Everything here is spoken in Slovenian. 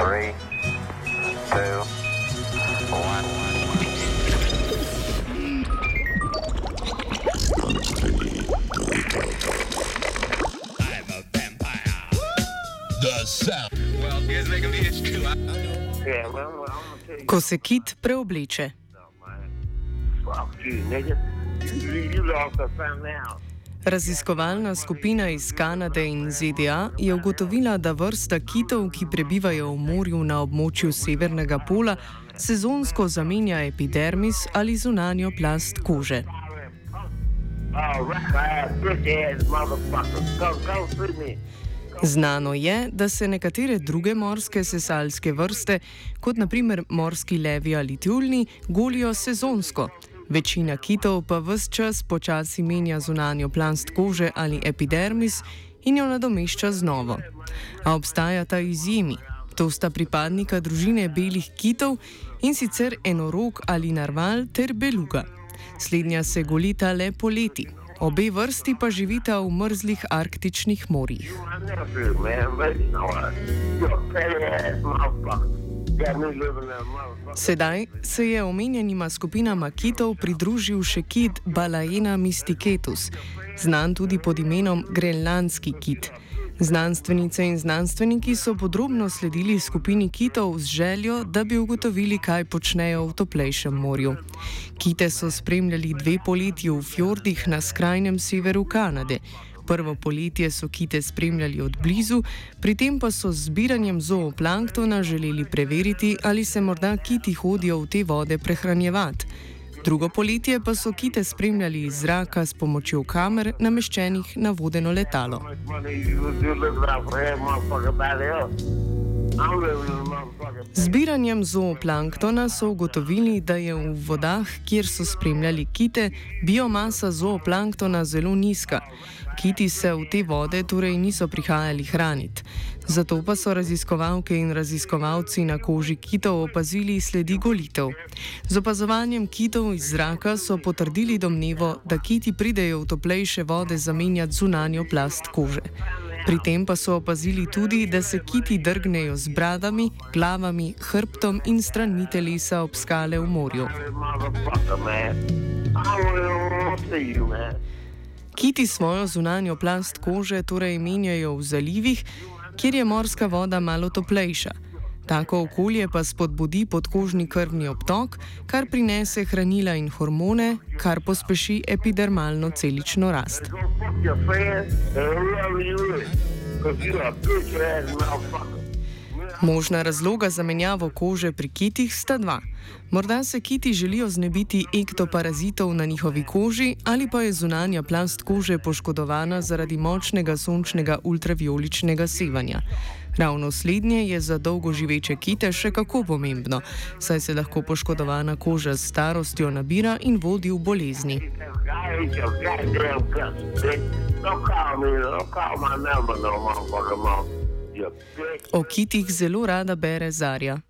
Three, two, one. I'm a vampire. The sound. Well, guess they can be as too. I Yeah, well, well, I'm gonna tell you Ko se kit preobleče. Fuck you, nigga. You, you lost a family house. Raziskovalna skupina iz Kanade in ZDA je ugotovila, da vrsta kitov, ki prebivajo v morju na območju Severnega pola, sezonsko zamenja epidermis ali zunanjo plast kože. Znano je, da se nekatere druge morske sesalske vrste, kot naprimer morski levi ali tjulni, golijo sezonsko. Večina kitov pa vse čas počasi menja zunanjo plast kože ali epidermis in jo nadomešča z novo. A obstajata izjemi. To sta pripadnika družine belih kitov in sicer enorog ali narval ter beluga. Slednja se golita le poleti, obe vrsti pa živita v mrzlih arktičnih morjih. Sedaj se je omenjenima skupinama kitov pridružil še kit Balaena mysticetus, znan tudi pod imenom grenlandski kit. Znanstvenice in znanstveniki so podrobno sledili skupini kitov z željo, da bi ugotovili, kaj počnejo v toplejšem morju. Kite so spremljali dve poletji v fjordih na skrajnem severu Kanade. Prvo poletje so kite spremljali od blizu, pri tem pa so z zbiranjem zooplanktona želeli preveriti, ali se morda kiti hodijo v te vode prehranjevati. Drugo poletje pa so kite spremljali iz zraka s pomočjo kamer, nameščenih na vodeno letalo. How zbiranjem zooplanktona so ugotovili, da je v vodah, kjer so spremljali kite, biomasa zooplanktona zelo nizka. Kiti se v te vode torej niso prihajali hraniti. Zato pa so raziskovalke in raziskovalci na koži kitov opazili sledi golitev. Z opazovanjem kitov iz zraka so potrdili domnevo, da kiti pridejo v toplejše vode zamenjati zunanjo plast kože. Pri tem pa so opazili tudi, da se kiti drgnejo z bradami, glavami, hrbtom in stranmi telesa ob skale v morju. Kiti svojo zunanjo plast kože torej menjajo v zalivih, kjer je morska voda malo toplejša. Tako okolje pa spodbudi podkožni krvni obtok, kar prinese hranila in hormone, kar pospeši epidermalno celično rast. Go fuck your friends and whoever you is. Cause you a bitch ass motherfucker. Možna razloga za menjavo kože pri kitih sta dva. Morda se kiti želijo znebiti ektoparazitov na njihovi koži, ali pa je zunanja plast kože poškodovana zaradi močnega sončnega ultravioličnega sevanja. Ravno slednje je za dolgoživeče kite še kako pomembno, saj se lahko poškodovana koža s starostjo nabira in vodi v bolezni. I hate your goddamn guts, bitch. Don't call me. Don't call my number no motherfucker, mom. You bitch. O kitih zelo rada bere Zarja.